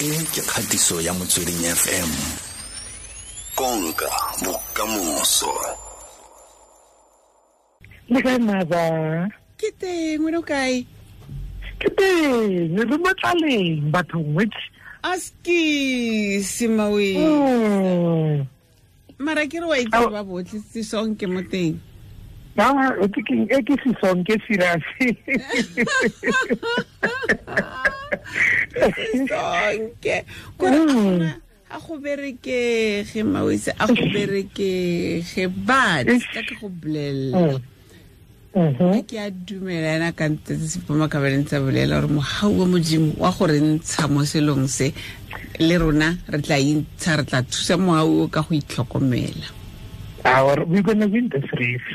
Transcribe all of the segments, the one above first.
e ke kgatiso ya motsweding fm konka bokamoso. Le kae maba ke teng wena o kae? Ke teng re mo tlaleng bathong wet aski simawe Mm. mara ke re wa itse ba botlhe sesonke mo teng. E ke sesonke serious sesonke kore Mm. a go berekege mawese a go berekege but ka ke go bolelela. Mhm. ke a dumela yana ka ntse sepoma ka baleng tsa bolela gore mogau wa modimo wa go re ntsha mo selong se le rona re tla intsha re tla thusa mogau o ka go itlhokomela. We're gonna win this race.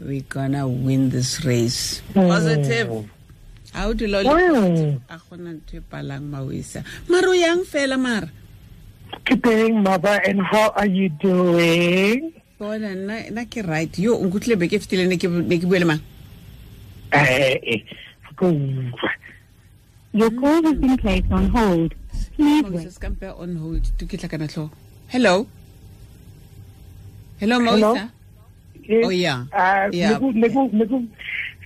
We're gonna win this race. Mm. Ga o le Mm. a gona ntho e palang mawesa mare o yang fela mara ke teng maba and how are you doing bona nna nna ke right yo o nkutlwile beke e fetile ne ke bue le mang eh eh. Your call has been placed on hold. Please wait. on hold to ke tla kana tlhogo hello hello Hello? Yes. Oh, yeah. Ah, Yeah. go- ne go-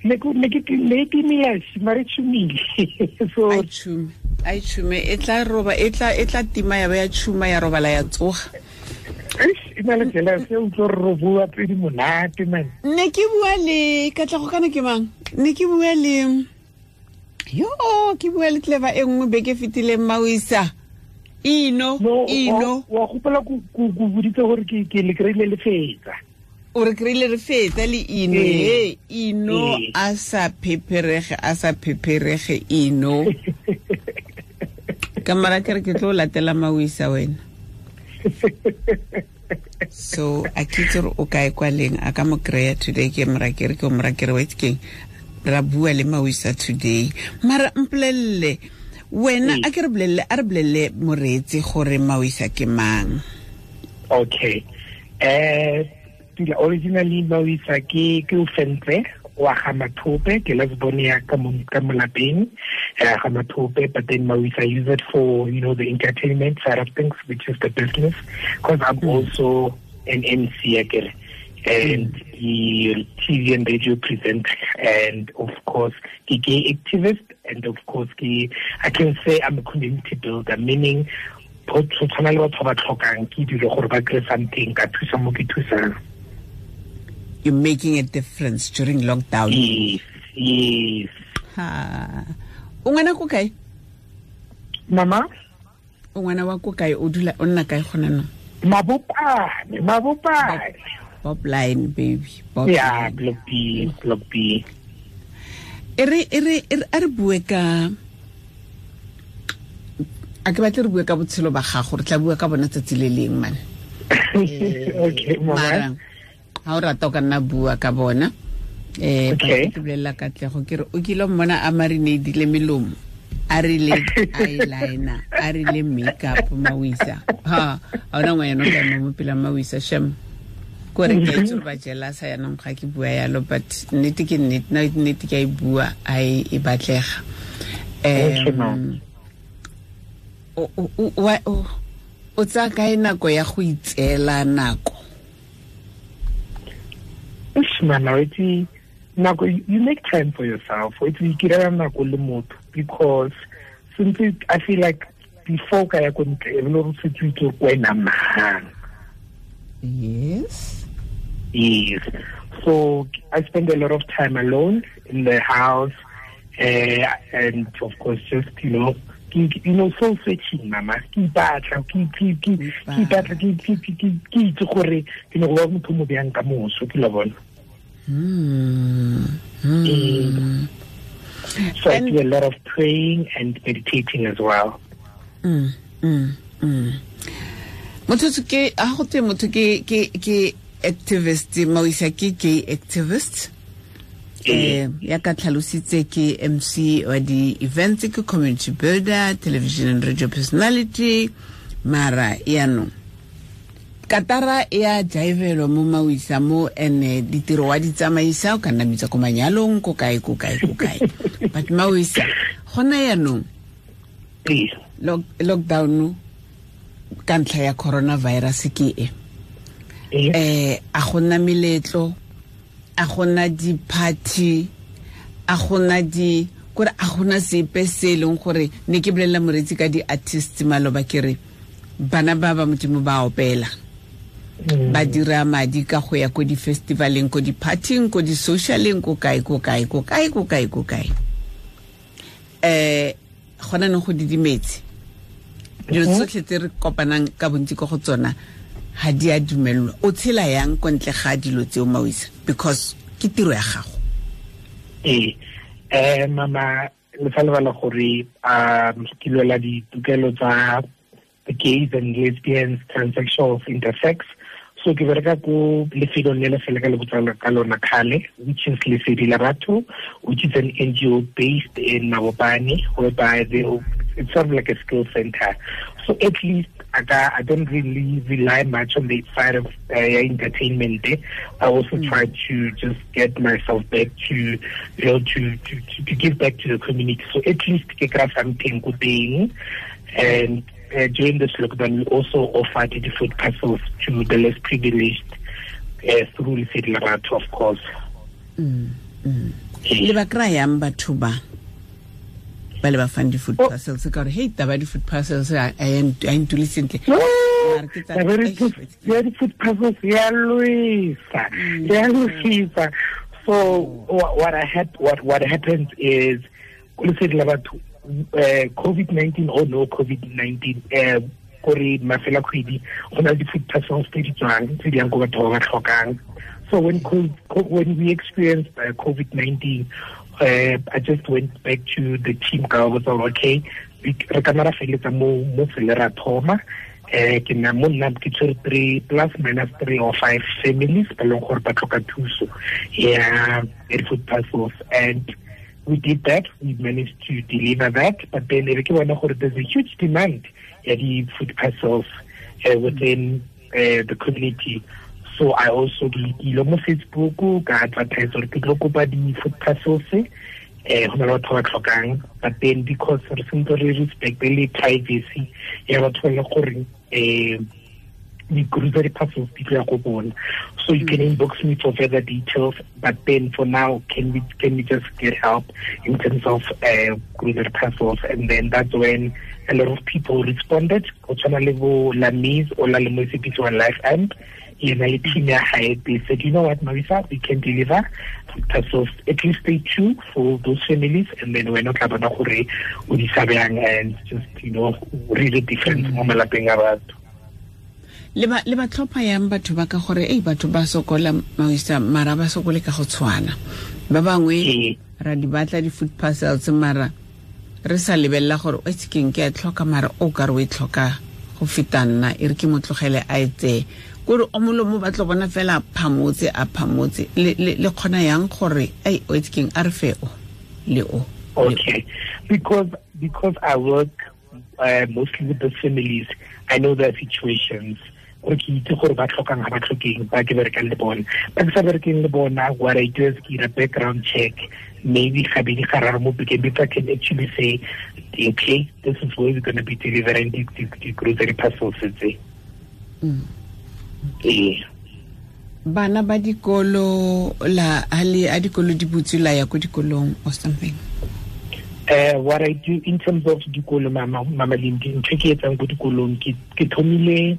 ne ke melas mare tshumile. A tšhume e tla roba e tla e tla tima ya ba ya tšhuma ya robala ya tsoga. Ne ke bua le katlego kana ke mang? Ne ke bua le yo ke bua le tleba e nngwe beke fetileng maoisa ino ino wa gopola ko boditse gore ke le kry-ile le fetsa o re kry-ile re fetsa le ino Ee. e ino Ee. a sa pheperege a sa pheperege ino ka mara kere ke tlo o latela mawisa wena. So a ke itse gore o kae kwa leng a ka mo kry-a today ke morakere ke o morakere wa keng ra bua le mawisa today. Mara mpolelele wena a ke re bolelele a re bolelele moreetsi gore mawisa ke mang? Okay. Eh dila originally mawisa ke ke o wa ga mathope ke ya ka mo ka mo lapeng eh ga mathope but then use it for you know the entertainment side of things which is the business. Because i'm also an MC again and the TV and radio presenter and of course the gay activist and of course the I can say I'm a community builder meaning go tshwana le batho ba ba tlhokang ke dilo gore ba kry something ka thusa mo ke thusang you're making a difference during lockdown. Yes yes. Ha. O ngwana ko kae? Mama? O ngwana wa ko kae o dula o nna kae gona no mabopane mabopane. Bob line baby bob yeah line. block B block B. E re e re e a re bue ka a ke batle re bue ka botshelo ba gago re tla bua ka bona tsatsi le leng man. Okay mama ga o rata o ka nna bua ka bona. Um ke bolelela katlego. Ke re o kile mmona a marinadile melomo. A rile eyeliner a rile makeup mawisa. Ha ga ona ngwanyana o ka ema mo pela mawisa sham kore ke a itse gore ba jelasa yanong ga ke bua yalo but nnete ke nnete ke a e bua a e e batlega. Um o tsaya kae nako ya go itseela nako Wethi nako you make time for yourself wethi ikirela nako le motho because since i feel like before ka ya ko ntle e bile gore setse o itse mang yes Yes. So I spend a lot of time alone in the house, uh, and of course, just you know, you know, soul searching, mama. Ke ipatla, ke ke ke ke ipatla, ke ke ke ke ke itse gore ke no go ba motho mo bjang ka moso ke la bona. Hmm. Hmm. So I do a lot of praying and meditating as well. Mm, mm, mm. motho ke a go twe motho ke ke ke activist mawisa ke gay activist eh ya ka tlhalositse ke MC wa di events ke community builder television and radio personality mara yaanong katara e a jaivelo mo mawisa mo ene ditiro wa di tsamaisa o ka nna mitsa ko manyalong ko kae ko kae ko kae. But mawisa gona yaanong lockdown ka ntlha ya coronavirus ke e? Eh a gona meletlo a gona di-party a gona di kore a gona sepe se e leng gore ne ke bolelela moretsi ka di-artist maloba ke re bana ba ba modimo ba opela ba dira madi ka go ya ko di-festivaleng ko di-partyng ko di-socialeng ko kae ko kae ko kae ko kae ko kae. Eh gona neng go didimetse? Dilo tsotlhe tse re kopanang ka bontsi ko go tsona ga di a dumelelwa o tshela yang ko ntle ga dilo tseo mawisa because ke tiro ya gago. Ee um mama le fa lebala gore um ke lwela ditokelo tsa the gays and lesbians transsexuals intersex so ke bereka ko lefelong le le fele ka le botsala ka lona kgale which is lesedi la batho which is an ngo based in mabopane whereby they it's sort of like a skill center so at least I, I don't really rely much on the side of uh, entertainment. I also mm. try to just get myself back to, you know, to, to, to, to give back to the community. So at least get something good thing. And uh, during this lockdown, we also offered the food parcels to the less privileged uh, through the city Larato, of course. Mm. Mm. le ba kry yang batho ba ba le ba fang di-food Oh. parcels ka gore hei taba di-food parcels a a ntule sentle No, Mara ke tsa- the very Eish, food, wait. very food puzzles, yeah, Luisa, yeah, Luisa. So wha- what I had, what what happens is, we said about uh, COVID nineteen or no COVID nineteen. Uh, gore mafela kgwedi go na le di-food parcels tse di tswang tse di yang ko batho ba ba tlhokang so when when we experienced uh, COVID-19, uh, I just went back to the team ka botsa gore, okay, re ka nna ra feleletsa mo mo fele ra thoma eh ke na mo nna ke tshwere three plus minus three or five families ba leng gore ba tlhoka thuso ya food parcels and we did that. We managed to deliver that. But then e there's a huge demand ya di-food parcels uh, within uh, the community. So i also ke ile mo facebook advertise gore ke tlo kopa di-food parcels eh go na le batho but then because re sentse re respecte le privacy ya batho ba le gore um di-grocery parcels di tlo ya go so you can inbox me for further details but then for now can we can we just get help in terms of uh, grocery parcels and then that's when a lot of people responded go tshwana le bo lamis o la le mo sepiso wa life amp yena le team ya hae they said you know what marisa? We can deliver. Parcels at least stay two for those families and then wena o tla bona gore o di sabeyang and just you know really different mo malapeng a batho le ba tlhopha yang batho ba ka gore ei batho ba sokola mawisa mara ba sokole ka go tshwana. Ba bangwe ra di batla di-food parcels mara re sa lebelela gore o tsekeng ke a tlhoka? Mara o ka re o e tlhoka go feta nna e re ke mo tlogele a e tseye kore o molomo ba tlo bona fela a phamotse a phamotse. Le kgona yang gore ei o tsekeng a re fe o? Le o. Okay, because because I work uh, mostly with the families, I know their situations. Gore ke itse gore ba tlhokang ga ba tlhokeng ba ke berekang le bona ba ke sa berekeng le bona what i do is ke ira background check maybe gabedi gararo mo bekeng before can actually say okay this is where we're going to be delivering the, the, the grocery parcels tse. Ee. Bana ba dikolo la a a dikolo di butswe la ya ko dikolong or something? Uh, what I do in terms of dikolo mama mama Lindy ntho e ke etsang ko dikolong ke thomile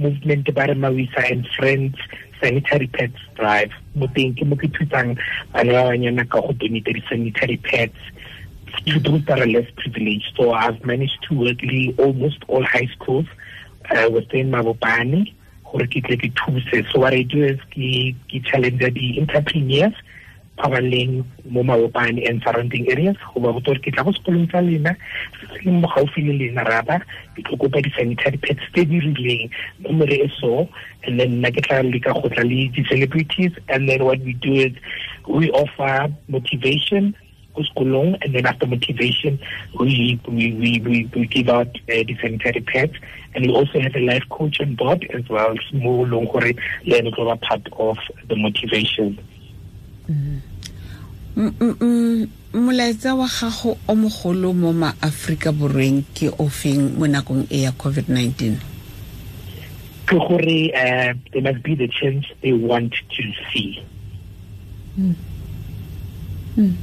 movement ba re and friends sanitary pads drive. Mo teng ke mo ke thusang bana ba banyana di-sanitary pads to those that are less privileged. So I've managed to work le almost all high schools uh, within Mabopane gore ke tle ke thuse. So what I do is ke challenge the entrepreneurs ba ba leng mo maopane and surrounding areas go ba botsa gore ke tla go sekolong tsa lena se se leng mo gaufi le lena raba ke tlo kopa di-sanitary pads tse di rileng. Nomore e so and then nna ke tla leka go tla le di-celebrities and then what we do is we offer motivation ko sekolong and then after motivation we we we we, we give out uh, the sanitary pads. And we also have a life coach on board as well mo leng gore le ba part of the motivation. Mm, mm, mm. Molaetsa wa gago o mogolo mo maaforika borweng ke ofeng mo nakong e ya covid-19 ke gore um there must be the change they want to see mm. Mm.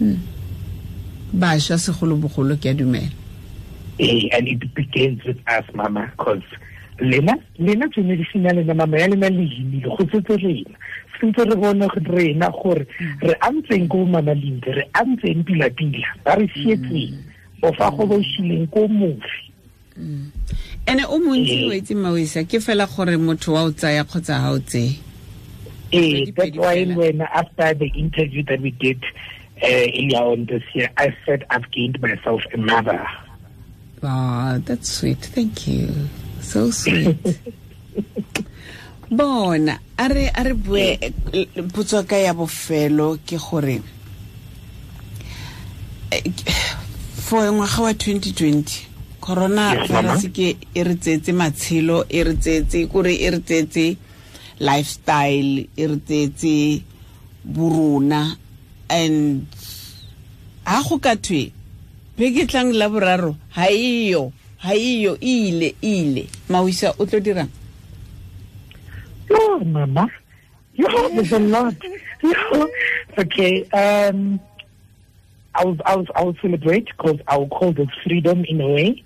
Mm. bašwa segolobogolo ke a dumela ee and it begins with us mama because lena lena generation ya lena mama ya lena le himile go setse rena sentse re bone rena gore re antseng ko manalinte re antseng pila-pila ba re sietseng. O fa go bo šileng ko mofi. Ene o montsi o etse mawisa ke fela gore motho wa o tsaya kgotsa ga o tseye? Eh that's why when after the interview that we did uh, earlier on this year i said i've gained myself a mother wow that's sweet. Thank you. So sweet bona a re a re bue potso ka ya bofelo ke gore for ngwaga wa 2020 corona virus ke e re tsetse matshelo e re tsetse kore e re tsetse lifestyle e re tsetse borona and ha go ka thwe beke tlang la boraro ha iyo ha iyo ile ile. Mawisa o tlo dirang no mama you there's a lot okay um I'll, I'll, I'll celebrate because I'll call this freedom in a way.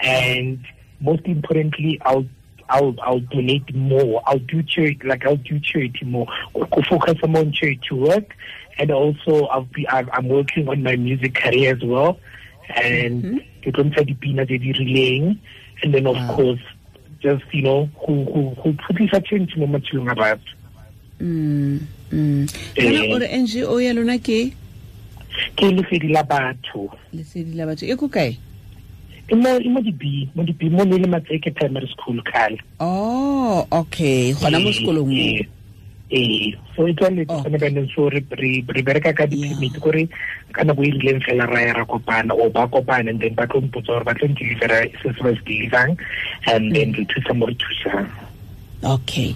And most importantly, I'll I'll I'll donate more. I'll do charity like I'll do charity more. I'll focus more on charity work, and also I'll be I'm working on my music career as well, and tlo ntsha dipina tse di relaying, and then of wow. course just you know who who who putisa change mo matshelong a batho. Mm. Mm. Kana ore NGO ya lona ke? Ke lefedi la batho. Lefedi la batho. E ko kae? E mo e mo di-b mo di-b mo ne le matseke primary school kgale oh okay. Gona mo sekolong mo ee so e tswa letsone baneng so re bereka ka di-permit kore ka nako e rileng fela ra ya ra kopana o ba kopana and then ba tlo mpotsa gore ba tlo ndelivera se se ba se delivang and then re thusa mo re thusang. Okay.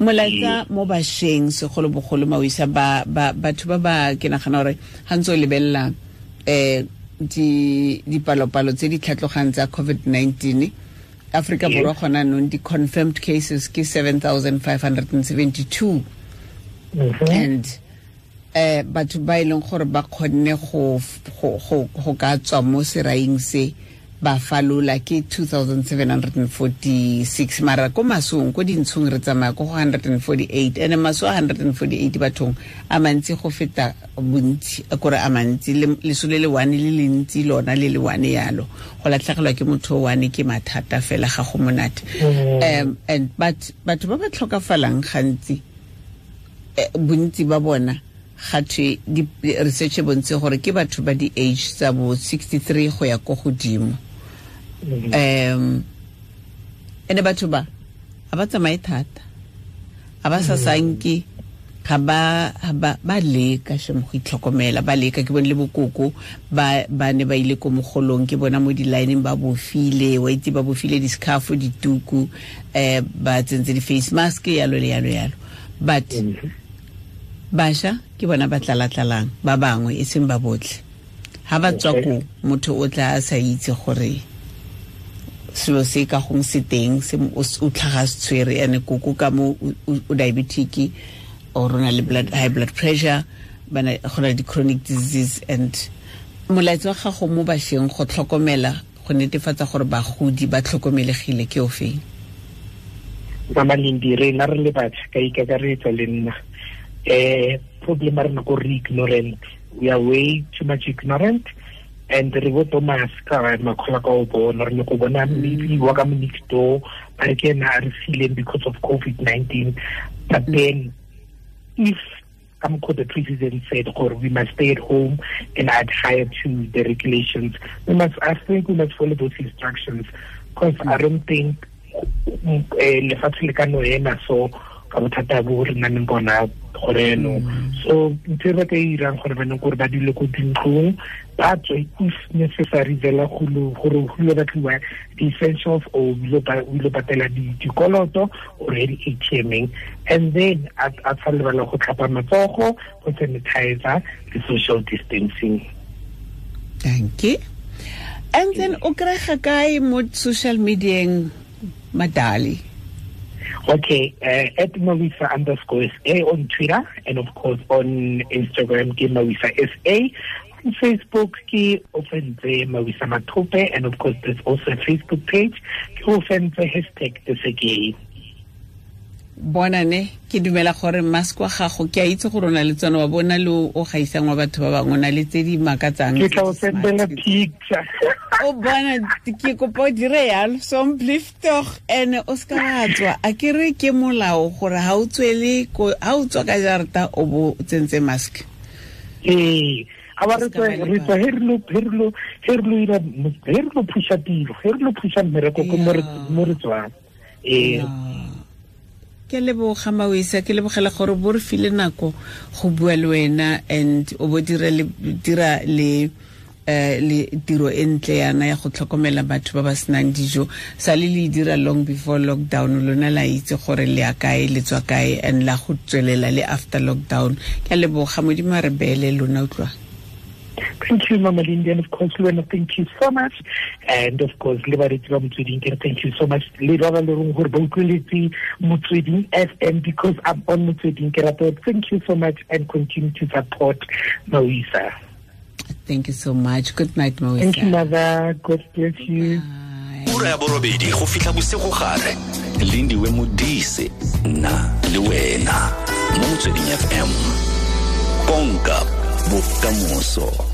Molaetsa mo bašweng segolobogolo maoisa batho ba ba ke nagana gore ga ntse o lebelela um dipalopalo tse di tlhatlhogang tsa covid-19 aforika borwa gona nong di-confirmed cases ke 7572 and um batho ba e leng gore ba kgonne go ka tswa mo seraing se ba falola ke 2746 mara ko masong ko dintshong re tsamaya ko go 148 ene maso a 148 bathong. A mantsi go feta bontsi kore a mantsi leso le one le le ntsi lona le le one yalo. Go latlhegelwa ke motho o one ke mathata fela ga go monate. Um and but batho ba ba tlhokafalang gantsi bontsi ba bona ga thwe research e bontse gore ke batho ba di-age tsa bo 63 go ya ko godimo um ene batho ba ga ba tsamaye thata. Ga ba sa sanke ga ba leka shemo go itlhokomela ba leka. Ke bone le bokoko ba ba ne ba ile ko mogolong ke bona mo di-lineng ba bofile wa itse ba bofile di-scarfo dituku um ba tsentse di-face mask yalo le yalo yalo. But bašwa ke bona ba tlalatlalang ba bangwe e seng ba botlhe. Ga ba tswa ko motho o tla a sa itse gore selo se ka gong se teng o tlhaga se tshwere. Ane koko ka mo o diabetic or o na le high blood pressure go na di-chronic disease. And molaetsi wa gago mo bašweng go tlhokomela go netefatsa gore bagodi ba tlhokomelegile ke o feng mamalindi rena re le batho ka ikakaretsa le nna. Um problem a rena ko re ignorant. We are way too much ignorant and re bo thomas ka makgola ka o bona re le go bona maybe wa ka next door ba re ke ena a re because of covid-19 but mm-hmm. then if come what the president said or we must stay at home and adhere to the regulations we must i think we must follow those instructions. Because i mm-hmm. don't think eh, lefatshe le ka no ema so ka bothata bo re nang bona gore no so ntse ba ka irang gore ba neng gore ba dile ko dintlong ba tswe if necessary fela gore go ile batliwa di-essentials or o ile patela dikoloto or di-atmeng and then a tsa lebala go tlhapa matsogo go sanitizer le social distancing thank you and then o kry-ga kae mo social mediaeng madali Okay, uh, at underscore SA on Twitter and of course on Instagram, ke Mawisa SA. On Facebook, ke Ofentse Mawisa Mathope and of course there's also a Facebook page, ke Ofentse hashtag SAGA. bona ne ke dumela gore mask wa gago ke a itse gore o na le tsone wa bona le o gaisang wa batho ba bangwe o na le tse di makatsang ke tla o sendela picture. O bona ke kopa o dire yalo sompliftoch ene o ska batswa a ke re ke molao gore ga o tswele ga o tswa ka jarata o bo tsentse mask. Ee a ba re tswa re tswa he re lo phusha tiro he re lo phusha mmereko ko mo re tswang. Ee ke leboga mawisa ke lebogela gore bo re file nako go bua le wena and o bo dira le um le tiro e ntle yana ya go tlhokomela batho ba ba senang dijo. Sa le le dira long before lockdown lona la itse gore le ya kae le tswa kae and la go tswelela le after lockdown. Ke leboga modimo a re beele lona utlwang Thank you, Mama Lindy, and of course, Luana, thank you so much. And of course, le baretsi ba motsweding thank you so much. Le ba ba le reng gore ba utlweletse motsweding FM because I'm on motsweding ke thank you so much and continue to support Mawisa. Thank you so much. Good night, Mawisa. Thank you, Mother. God bless you. ura ya borobedi go fitlha bosigo gare lindiwe modise nna le wena mo motsweding fm konka bokamoso